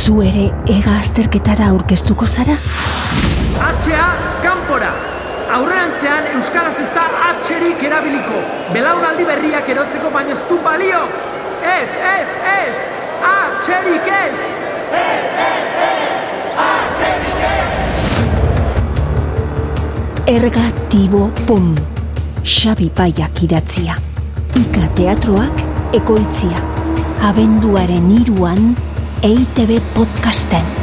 Zu ere ega azterketara aurkeztuko zara? Atxea, kanpora! Aurrerantzean Euskaraz ez da atxerik erabiliko. Belaunaldi berriak erotzeko baino ez du balio! Ez, ez, ez! Atxerik ez! Ergatibo pum. Xabi Paiak idatzia. Ika teatroak ekoitzia. Abenduaren iruan EITB podcasten.